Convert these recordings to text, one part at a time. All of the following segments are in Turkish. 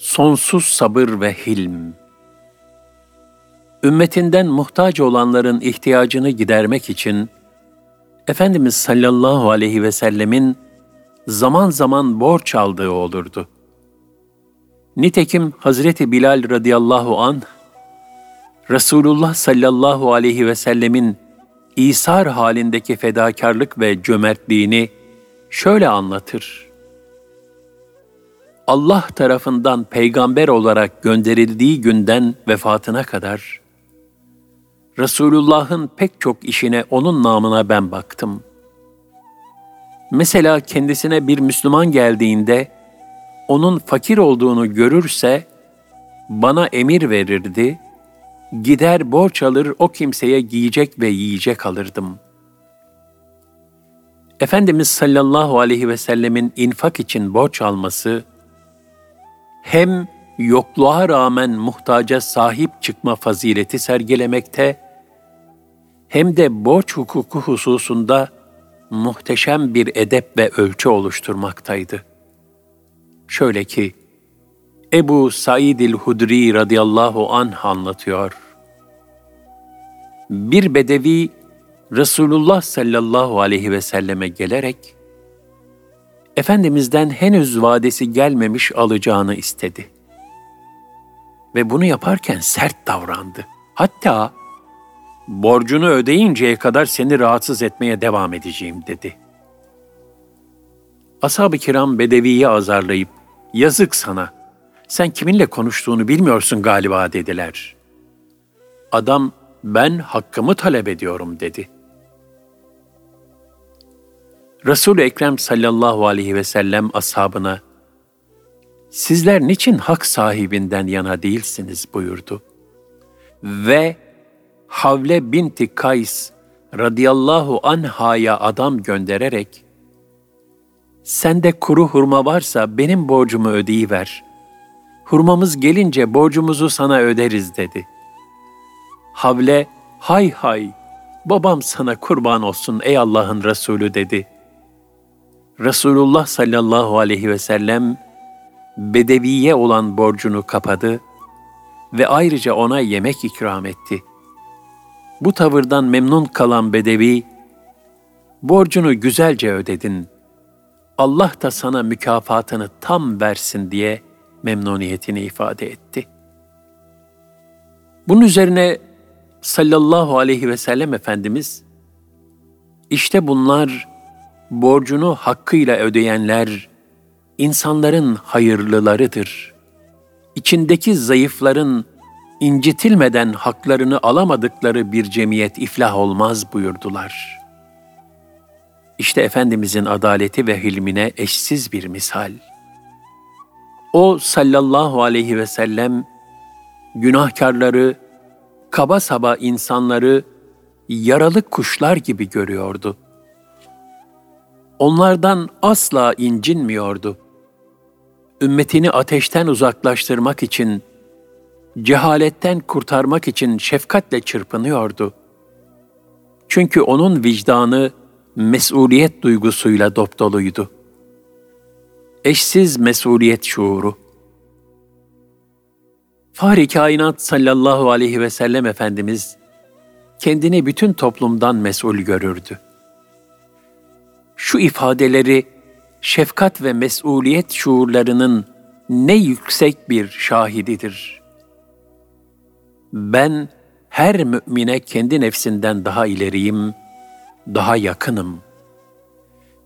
Sonsuz sabır ve hilm. Ümmetinden muhtaç olanların ihtiyacını gidermek için Efendimiz sallallahu aleyhi ve sellemin zaman zaman borç aldığı olurdu. Nitekim Hazreti Bilal radıyallahu an Resulullah sallallahu aleyhi ve sellemin İsar halindeki fedakarlık ve cömertliğini şöyle anlatır. Allah tarafından peygamber olarak gönderildiği günden vefatına kadar Resulullah'ın pek çok işine onun namına ben baktım. Mesela kendisine bir Müslüman geldiğinde onun fakir olduğunu görürse bana emir verirdi, gider borç alır o kimseye giyecek ve yiyecek alırdım. Efendimiz sallallahu aleyhi ve sellemin infak için borç alması, hem yokluğa rağmen muhtaca sahip çıkma fazileti sergilemekte, hem de borç hukuku hususunda muhteşem bir edep ve ölçü oluşturmaktaydı. Şöyle ki, Ebu Said el-Hudri radıyallahu anh anlatıyor. Bir bedevi Resulullah sallallahu aleyhi ve selleme gelerek, Efendimiz'den henüz vadesi gelmemiş alacağını istedi. Ve bunu yaparken sert davrandı. Hatta borcunu ödeyinceye kadar seni rahatsız etmeye devam edeceğim dedi. Ashab-ı kiram Bedevi'yi azarlayıp, yazık sana, sen kiminle konuştuğunu bilmiyorsun galiba dediler. Adam, ben hakkımı talep ediyorum dedi. Resul-i Ekrem sallallahu aleyhi ve sellem ashabına, sizler niçin hak sahibinden yana değilsiniz buyurdu. Ve Havle binti Kays radıyallahu anhaya adam göndererek, sende kuru hurma varsa benim borcumu ödeyiver. Hurmamız gelince borcumuzu sana öderiz dedi. Havle, hay hay, babam sana kurban olsun ey Allah'ın Resulü dedi. Resulullah sallallahu aleyhi ve sellem, bedeviye olan borcunu kapadı ve ayrıca ona yemek ikram etti. Bu tavırdan memnun kalan bedevi, borcunu güzelce ödedin, Allah da sana mükafatını tam versin diye memnuniyetini ifade etti. Bunun üzerine sallallahu aleyhi ve sellem Efendimiz, işte bunlar borcunu hakkıyla ödeyenler, insanların hayırlılarıdır. İçindeki zayıfların incitilmeden haklarını alamadıkları bir cemiyet iflah olmaz buyurdular. İşte Efendimizin adaleti ve hilmine eşsiz bir misal. O sallallahu aleyhi ve sellem günahkarları, kaba saba insanları yaralı kuşlar gibi görüyordu. Onlardan asla incinmiyordu. Ümmetini ateşten uzaklaştırmak için cehaletten kurtarmak için şefkatle çırpınıyordu. Çünkü onun vicdanı mesuliyet duygusuyla dopdoluydu. Eşsiz mesuliyet şuuru. Fahri kainat sallallahu aleyhi ve sellem Efendimiz kendini bütün toplumdan mesul görürdü. Şu ifadeleri şefkat ve mesuliyet şuurlarının ne yüksek bir şahididir.'' ben her mümine kendi nefsinden daha ileriyim, daha yakınım.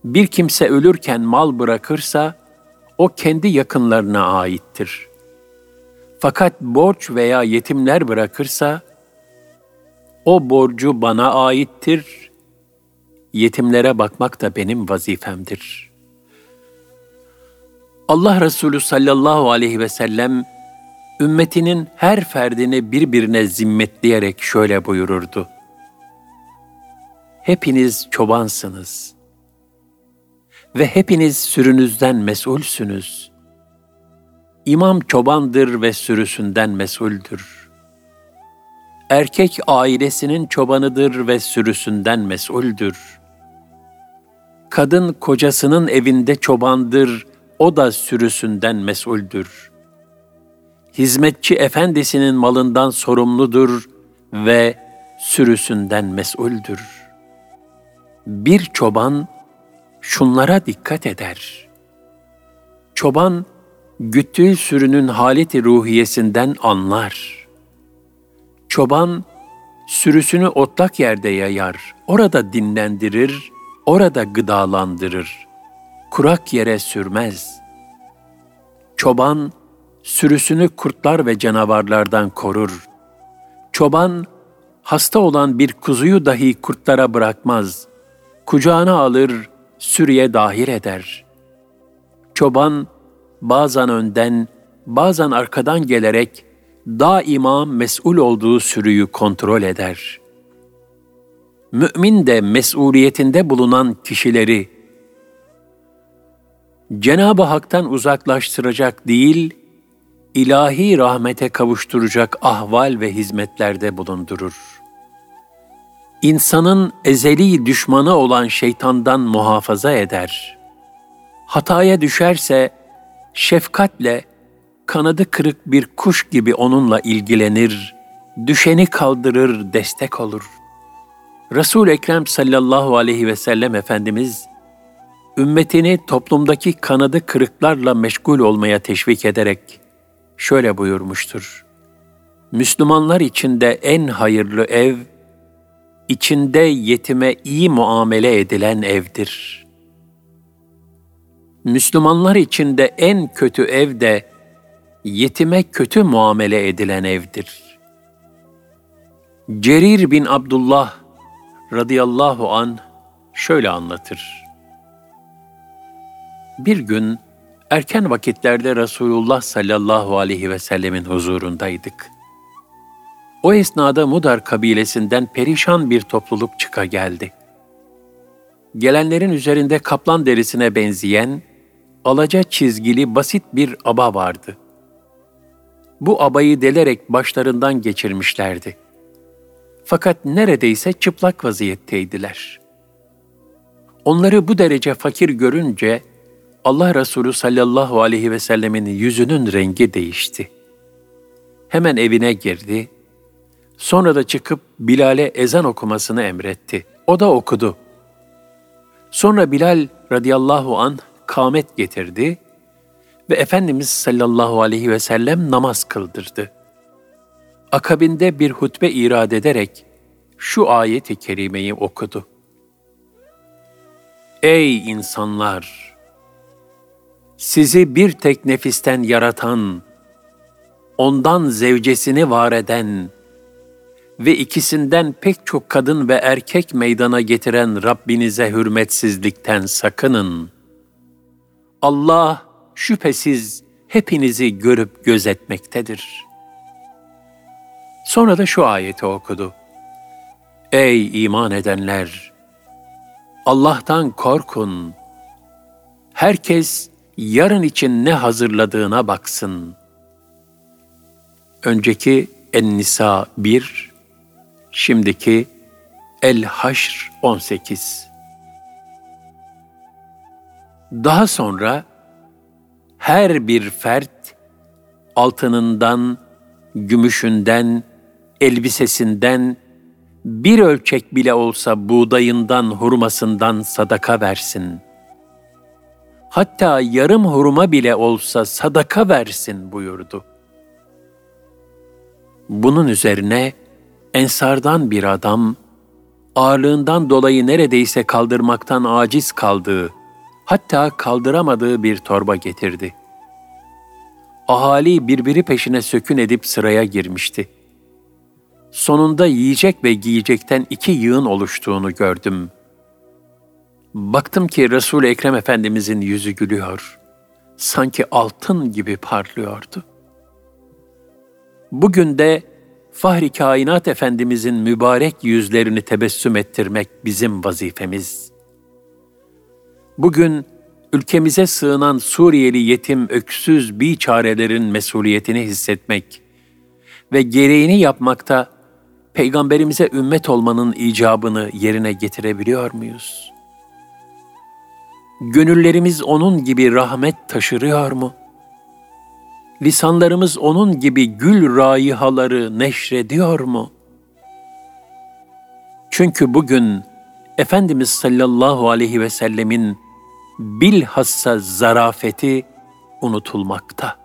Bir kimse ölürken mal bırakırsa, o kendi yakınlarına aittir. Fakat borç veya yetimler bırakırsa, o borcu bana aittir, yetimlere bakmak da benim vazifemdir. Allah Resulü sallallahu aleyhi ve sellem, ümmetinin her ferdini birbirine zimmetleyerek şöyle buyururdu. Hepiniz çobansınız ve hepiniz sürünüzden mesulsünüz. İmam çobandır ve sürüsünden mesuldür. Erkek ailesinin çobanıdır ve sürüsünden mesuldür. Kadın kocasının evinde çobandır, o da sürüsünden mesuldür.'' hizmetçi efendisinin malından sorumludur ve sürüsünden mesuldür. Bir çoban şunlara dikkat eder. Çoban güttüğü sürünün haleti ruhiyesinden anlar. Çoban sürüsünü otlak yerde yayar, orada dinlendirir, orada gıdalandırır. Kurak yere sürmez. Çoban sürüsünü kurtlar ve canavarlardan korur. Çoban hasta olan bir kuzuyu dahi kurtlara bırakmaz. Kucağına alır, sürüye dahil eder. Çoban bazen önden, bazen arkadan gelerek daima mesul olduğu sürüyü kontrol eder. Mümin de mesuliyetinde bulunan kişileri Cenab-ı Hak'tan uzaklaştıracak değil, ilahi rahmete kavuşturacak ahval ve hizmetlerde bulundurur. İnsanın ezeli düşmanı olan şeytandan muhafaza eder. Hataya düşerse şefkatle kanadı kırık bir kuş gibi onunla ilgilenir, düşeni kaldırır, destek olur. Resul Ekrem sallallahu aleyhi ve sellem Efendimiz ümmetini toplumdaki kanadı kırıklarla meşgul olmaya teşvik ederek şöyle buyurmuştur. Müslümanlar içinde en hayırlı ev, içinde yetime iyi muamele edilen evdir. Müslümanlar içinde en kötü ev de yetime kötü muamele edilen evdir. Cerir bin Abdullah radıyallahu an şöyle anlatır. Bir gün erken vakitlerde Resulullah sallallahu aleyhi ve sellemin huzurundaydık. O esnada Mudar kabilesinden perişan bir topluluk çıka geldi. Gelenlerin üzerinde kaplan derisine benzeyen, alaca çizgili basit bir aba vardı. Bu abayı delerek başlarından geçirmişlerdi. Fakat neredeyse çıplak vaziyetteydiler. Onları bu derece fakir görünce Allah Resulü sallallahu aleyhi ve sellemin yüzünün rengi değişti. Hemen evine girdi. Sonra da çıkıp Bilal'e ezan okumasını emretti. O da okudu. Sonra Bilal radıyallahu an kâmet getirdi ve Efendimiz sallallahu aleyhi ve sellem namaz kıldırdı. Akabinde bir hutbe irad ederek şu ayeti kerimeyi okudu. Ey insanlar! sizi bir tek nefisten yaratan, ondan zevcesini var eden ve ikisinden pek çok kadın ve erkek meydana getiren Rabbinize hürmetsizlikten sakının. Allah şüphesiz hepinizi görüp gözetmektedir. Sonra da şu ayeti okudu. Ey iman edenler! Allah'tan korkun. Herkes yarın için ne hazırladığına baksın. Önceki En-Nisa 1, şimdiki El-Haşr 18. Daha sonra her bir fert altınından, gümüşünden, elbisesinden, bir ölçek bile olsa buğdayından, hurmasından sadaka versin.'' hatta yarım hurma bile olsa sadaka versin buyurdu. Bunun üzerine ensardan bir adam ağırlığından dolayı neredeyse kaldırmaktan aciz kaldığı, hatta kaldıramadığı bir torba getirdi. Ahali birbiri peşine sökün edip sıraya girmişti. Sonunda yiyecek ve giyecekten iki yığın oluştuğunu gördüm.'' Baktım ki Resul-i Ekrem Efendimizin yüzü gülüyor. Sanki altın gibi parlıyordu. Bugün de Fahri Kainat Efendimizin mübarek yüzlerini tebessüm ettirmek bizim vazifemiz. Bugün ülkemize sığınan Suriyeli yetim öksüz biçarelerin mesuliyetini hissetmek ve gereğini yapmakta Peygamberimize ümmet olmanın icabını yerine getirebiliyor muyuz?'' Gönüllerimiz onun gibi rahmet taşırıyor mu? Lisanlarımız onun gibi gül raihaları neşrediyor mu? Çünkü bugün Efendimiz sallallahu aleyhi ve sellemin bilhassa zarafeti unutulmakta.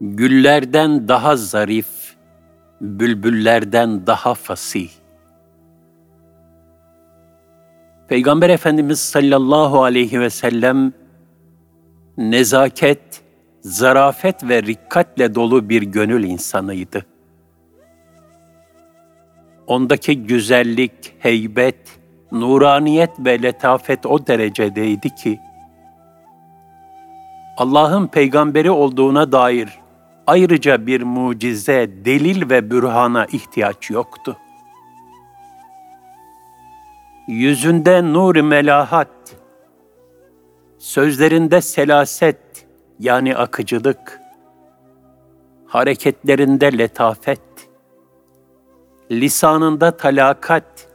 Güllerden daha zarif, bülbüllerden daha fasih. Peygamber Efendimiz sallallahu aleyhi ve sellem nezaket, zarafet ve rikkatle dolu bir gönül insanıydı. Ondaki güzellik, heybet, nuraniyet ve letafet o derecedeydi ki, Allah'ın peygamberi olduğuna dair ayrıca bir mucize, delil ve bürhana ihtiyaç yoktu. Yüzünde nur melahat, sözlerinde selaset yani akıcılık, hareketlerinde letafet, lisanında talakat,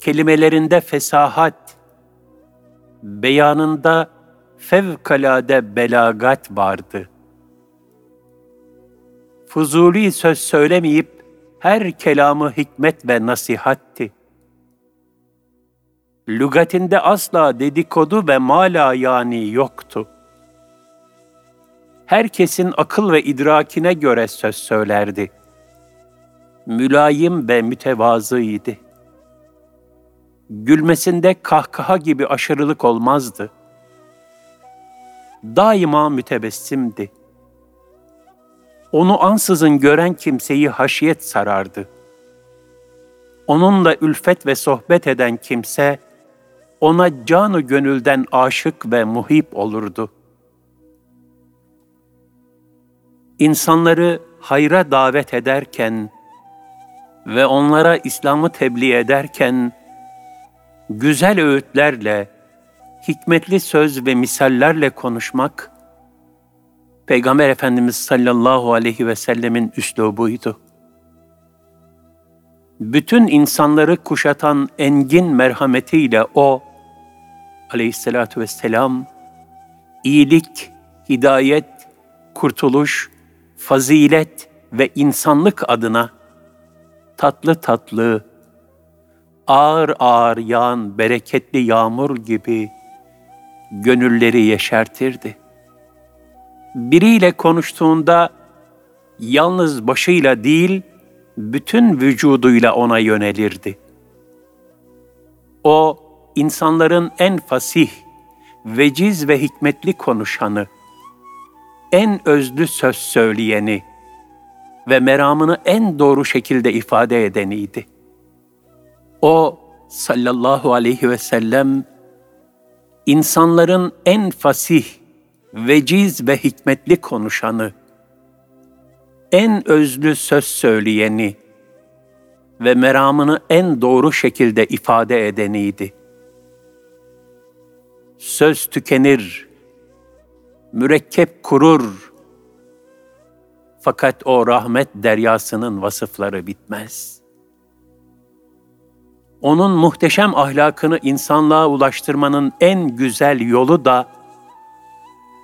kelimelerinde fesahat, beyanında fevkalade belagat vardı. Fuzuli söz söylemeyip her kelamı hikmet ve nasihatti. Lügatinde asla dedikodu ve mala yani yoktu. Herkesin akıl ve idrakine göre söz söylerdi. Mülayim ve mütevazıydı. Gülmesinde kahkaha gibi aşırılık olmazdı. Daima mütebessimdi. Onu ansızın gören kimseyi haşiyet sarardı. Onunla ülfet ve sohbet eden kimse, ona canı gönülden aşık ve muhip olurdu. İnsanları hayra davet ederken ve onlara İslam'ı tebliğ ederken, güzel öğütlerle, hikmetli söz ve misallerle konuşmak, Peygamber Efendimiz sallallahu aleyhi ve sellemin üslubuydu. Bütün insanları kuşatan engin merhametiyle o, aleyhissalatu vesselam, iyilik, hidayet, kurtuluş, fazilet ve insanlık adına tatlı tatlı, ağır ağır yağan bereketli yağmur gibi gönülleri yeşertirdi. Biriyle konuştuğunda yalnız başıyla değil, bütün vücuduyla ona yönelirdi. O, insanların en fasih, veciz ve hikmetli konuşanı, en özlü söz söyleyeni ve meramını en doğru şekilde ifade edeniydi. O sallallahu aleyhi ve sellem insanların en fasih, veciz ve hikmetli konuşanı, en özlü söz söyleyeni ve meramını en doğru şekilde ifade edeniydi. Söz tükenir, mürekkep kurur, fakat o rahmet deryasının vasıfları bitmez. Onun muhteşem ahlakını insanlığa ulaştırmanın en güzel yolu da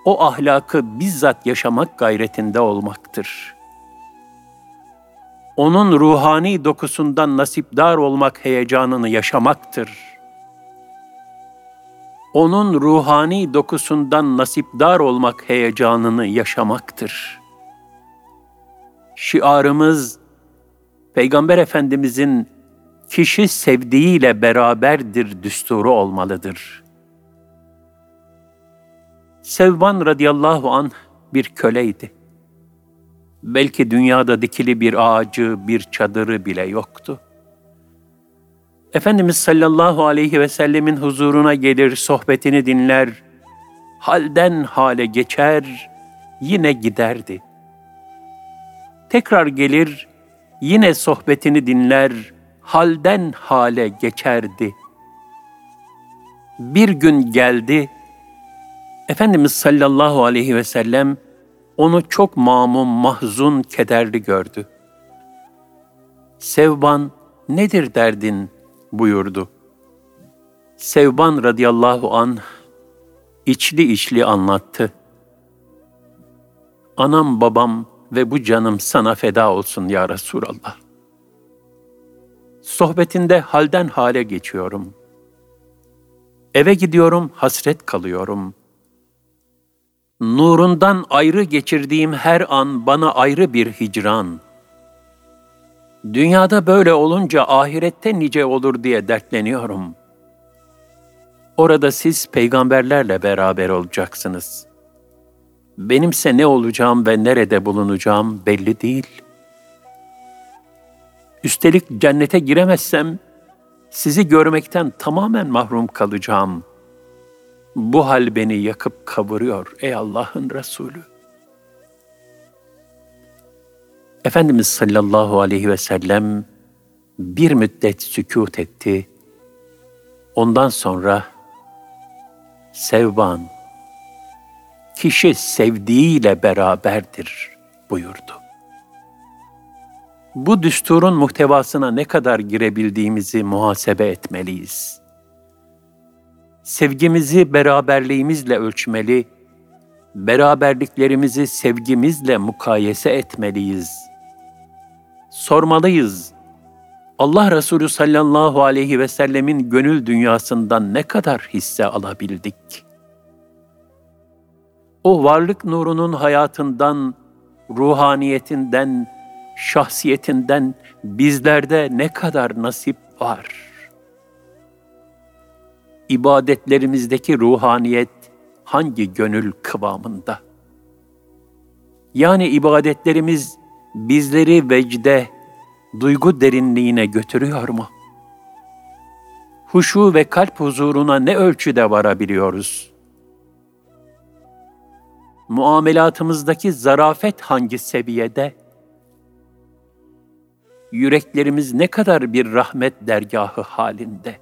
o ahlakı bizzat yaşamak gayretinde olmaktır. Onun ruhani dokusundan nasipdar olmak heyecanını yaşamaktır. Onun ruhani dokusundan nasipdar olmak heyecanını yaşamaktır. Şiarımız Peygamber Efendimizin kişi sevdiğiyle beraberdir düsturu olmalıdır.'' Sevban radıyallahu an bir köleydi. Belki dünyada dikili bir ağacı, bir çadırı bile yoktu. Efendimiz sallallahu aleyhi ve sellemin huzuruna gelir, sohbetini dinler, halden hale geçer, yine giderdi. Tekrar gelir, yine sohbetini dinler, halden hale geçerdi. Bir gün geldi, Efendimiz sallallahu aleyhi ve sellem onu çok mamum, mahzun, kederli gördü. Sevban nedir derdin buyurdu. Sevban radıyallahu an içli içli anlattı. Anam babam ve bu canım sana feda olsun ya Resulallah. Sohbetinde halden hale geçiyorum. Eve gidiyorum, hasret kalıyorum. Nurundan ayrı geçirdiğim her an bana ayrı bir hicran. Dünyada böyle olunca ahirette nice olur diye dertleniyorum. Orada siz peygamberlerle beraber olacaksınız. Benimse ne olacağım ve nerede bulunacağım belli değil.'' Üstelik cennete giremezsem sizi görmekten tamamen mahrum kalacağım. Bu hal beni yakıp kavuruyor ey Allah'ın Resulü. Efendimiz sallallahu aleyhi ve sellem bir müddet sükut etti. Ondan sonra Sevban, kişi sevdiğiyle beraberdir buyurdu bu düsturun muhtevasına ne kadar girebildiğimizi muhasebe etmeliyiz. Sevgimizi beraberliğimizle ölçmeli, beraberliklerimizi sevgimizle mukayese etmeliyiz. Sormalıyız, Allah Resulü sallallahu aleyhi ve sellemin gönül dünyasından ne kadar hisse alabildik? O varlık nurunun hayatından, ruhaniyetinden, şahsiyetinden bizlerde ne kadar nasip var? İbadetlerimizdeki ruhaniyet hangi gönül kıvamında? Yani ibadetlerimiz bizleri vecde, duygu derinliğine götürüyor mu? Huşu ve kalp huzuruna ne ölçüde varabiliyoruz? Muamelatımızdaki zarafet hangi seviyede? yüreklerimiz ne kadar bir rahmet dergahı halinde.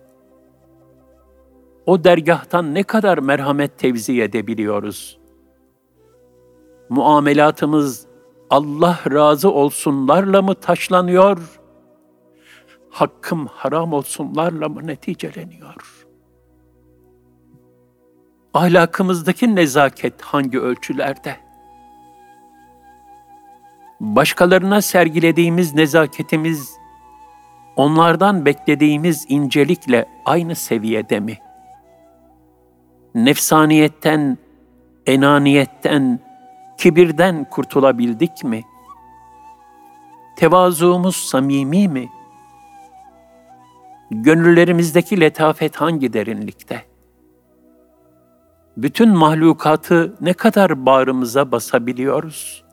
O dergahtan ne kadar merhamet tevzi edebiliyoruz. Muamelatımız Allah razı olsunlarla mı taşlanıyor, hakkım haram olsunlarla mı neticeleniyor? Ahlakımızdaki nezaket hangi ölçülerde? başkalarına sergilediğimiz nezaketimiz, onlardan beklediğimiz incelikle aynı seviyede mi? Nefsaniyetten, enaniyetten, kibirden kurtulabildik mi? Tevazuumuz samimi mi? Gönüllerimizdeki letafet hangi derinlikte? Bütün mahlukatı ne kadar bağrımıza basabiliyoruz?''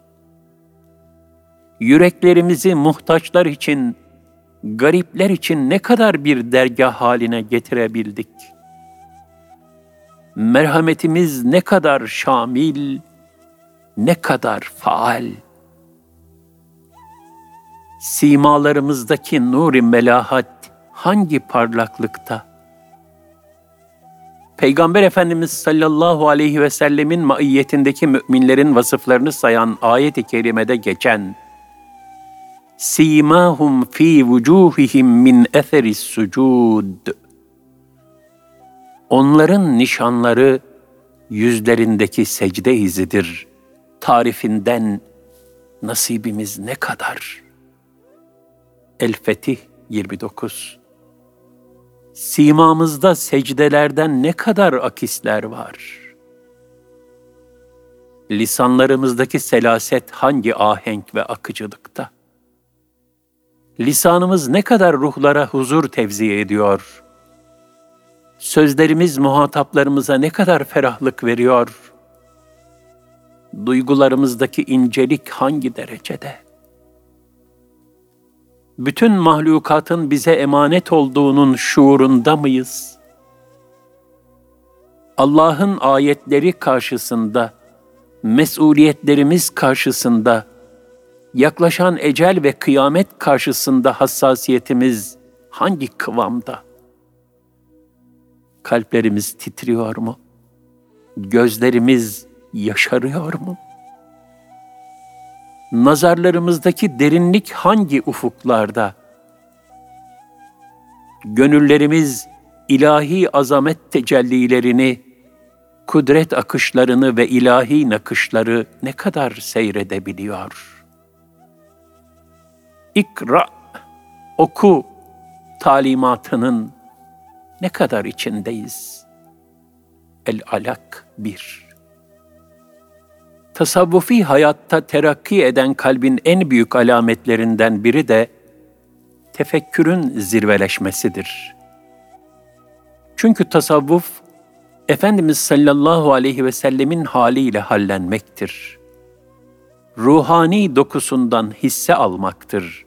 yüreklerimizi muhtaçlar için, garipler için ne kadar bir dergah haline getirebildik? Merhametimiz ne kadar şamil, ne kadar faal? Simalarımızdaki nur-i melahat hangi parlaklıkta? Peygamber Efendimiz sallallahu aleyhi ve sellemin maiyetindeki müminlerin vasıflarını sayan ayet-i kerimede geçen simahum fi vucuhihim min eseris sucud. Onların nişanları yüzlerindeki secde izidir. Tarifinden nasibimiz ne kadar? El-Fetih 29 Simamızda secdelerden ne kadar akisler var? Lisanlarımızdaki selaset hangi ahenk ve akıcılıkta? Lisanımız ne kadar ruhlara huzur tevzi ediyor. Sözlerimiz muhataplarımıza ne kadar ferahlık veriyor. Duygularımızdaki incelik hangi derecede? Bütün mahlukatın bize emanet olduğunun şuurunda mıyız? Allah'ın ayetleri karşısında, mesuliyetlerimiz karşısında yaklaşan ecel ve kıyamet karşısında hassasiyetimiz hangi kıvamda? Kalplerimiz titriyor mu? Gözlerimiz yaşarıyor mu? Nazarlarımızdaki derinlik hangi ufuklarda? Gönüllerimiz ilahi azamet tecellilerini kudret akışlarını ve ilahi nakışları ne kadar seyredebiliyor. İkra, oku talimatının ne kadar içindeyiz? El-Alak 1 Tasavvufi hayatta terakki eden kalbin en büyük alametlerinden biri de tefekkürün zirveleşmesidir. Çünkü tasavvuf, Efendimiz sallallahu aleyhi ve sellemin haliyle hallenmektir. Ruhani dokusundan hisse almaktır.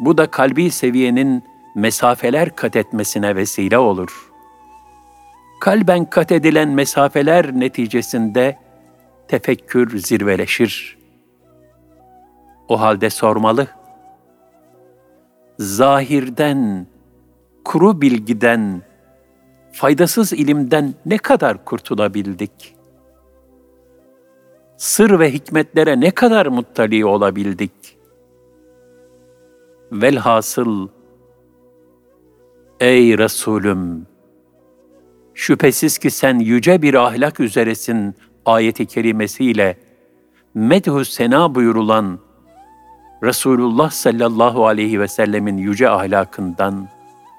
Bu da kalbi seviyenin mesafeler kat etmesine vesile olur. Kalben kat edilen mesafeler neticesinde tefekkür zirveleşir. O halde sormalı. Zahirden, kuru bilgiden, faydasız ilimden ne kadar kurtulabildik? Sır ve hikmetlere ne kadar muttali olabildik? Velhasıl, ey Resulüm, şüphesiz ki sen yüce bir ahlak üzeresin ayeti kerimesiyle medhü sena buyurulan Resulullah sallallahu aleyhi ve sellemin yüce ahlakından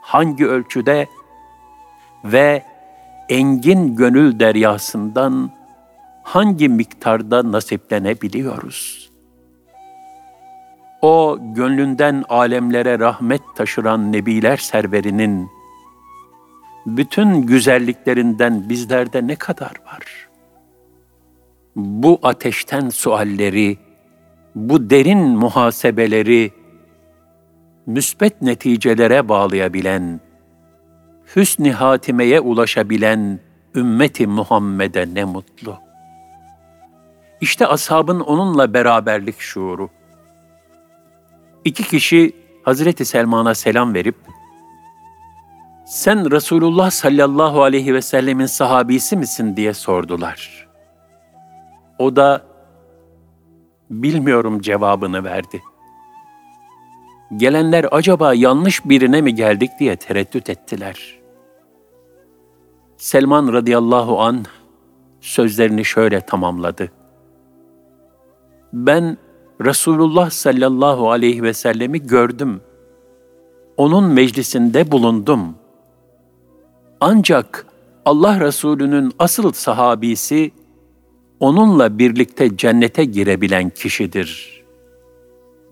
hangi ölçüde ve engin gönül deryasından hangi miktarda nasiplenebiliyoruz? O gönlünden alemlere rahmet taşıran nebiler serverinin bütün güzelliklerinden bizlerde ne kadar var? Bu ateşten sualleri, bu derin muhasebeleri müsbet neticelere bağlayabilen hüsn-i hatimeye ulaşabilen ümmeti Muhammed'e ne mutlu. İşte ashabın onunla beraberlik şuuru. İki kişi Hazreti Selman'a selam verip, sen Resulullah sallallahu aleyhi ve sellemin sahabisi misin diye sordular. O da, bilmiyorum cevabını verdi. Gelenler acaba yanlış birine mi geldik diye tereddüt ettiler.'' Selman radıyallahu an sözlerini şöyle tamamladı. Ben Resulullah sallallahu aleyhi ve sellemi gördüm. Onun meclisinde bulundum. Ancak Allah Resulü'nün asıl sahabisi onunla birlikte cennete girebilen kişidir.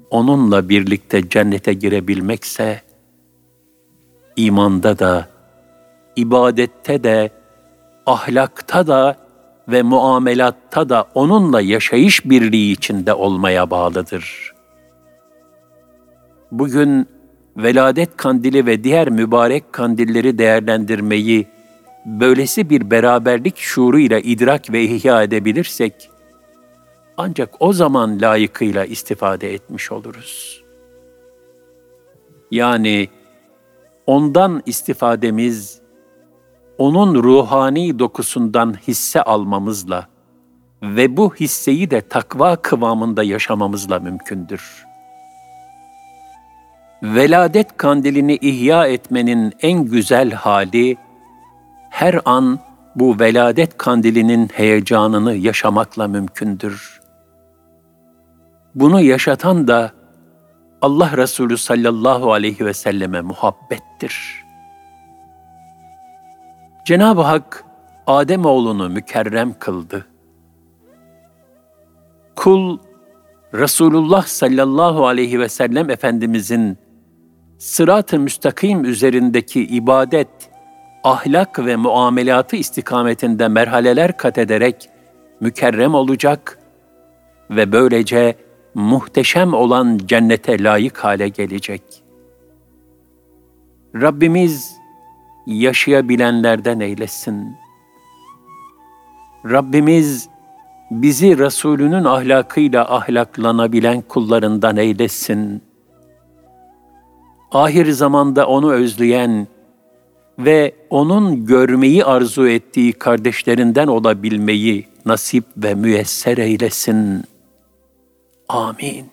Onunla birlikte cennete girebilmekse imanda da ibadette de, ahlakta da ve muamelatta da onunla yaşayış birliği içinde olmaya bağlıdır. Bugün veladet kandili ve diğer mübarek kandilleri değerlendirmeyi böylesi bir beraberlik şuuruyla idrak ve ihya edebilirsek, ancak o zaman layıkıyla istifade etmiş oluruz. Yani ondan istifademiz onun ruhani dokusundan hisse almamızla ve bu hisseyi de takva kıvamında yaşamamızla mümkündür. Veladet kandilini ihya etmenin en güzel hali, her an bu veladet kandilinin heyecanını yaşamakla mümkündür. Bunu yaşatan da Allah Resulü sallallahu aleyhi ve selleme muhabbettir.'' Cenab-ı Hak Adem oğlunu mükerrem kıldı. Kul Resulullah sallallahu aleyhi ve sellem Efendimizin sırat-ı müstakim üzerindeki ibadet, ahlak ve muamelatı istikametinde merhaleler kat ederek mükerrem olacak ve böylece muhteşem olan cennete layık hale gelecek. Rabbimiz yaşayabilenlerden eylesin. Rabbimiz bizi Resulünün ahlakıyla ahlaklanabilen kullarından eylesin. Ahir zamanda onu özleyen ve onun görmeyi arzu ettiği kardeşlerinden olabilmeyi nasip ve müyesser eylesin. Amin.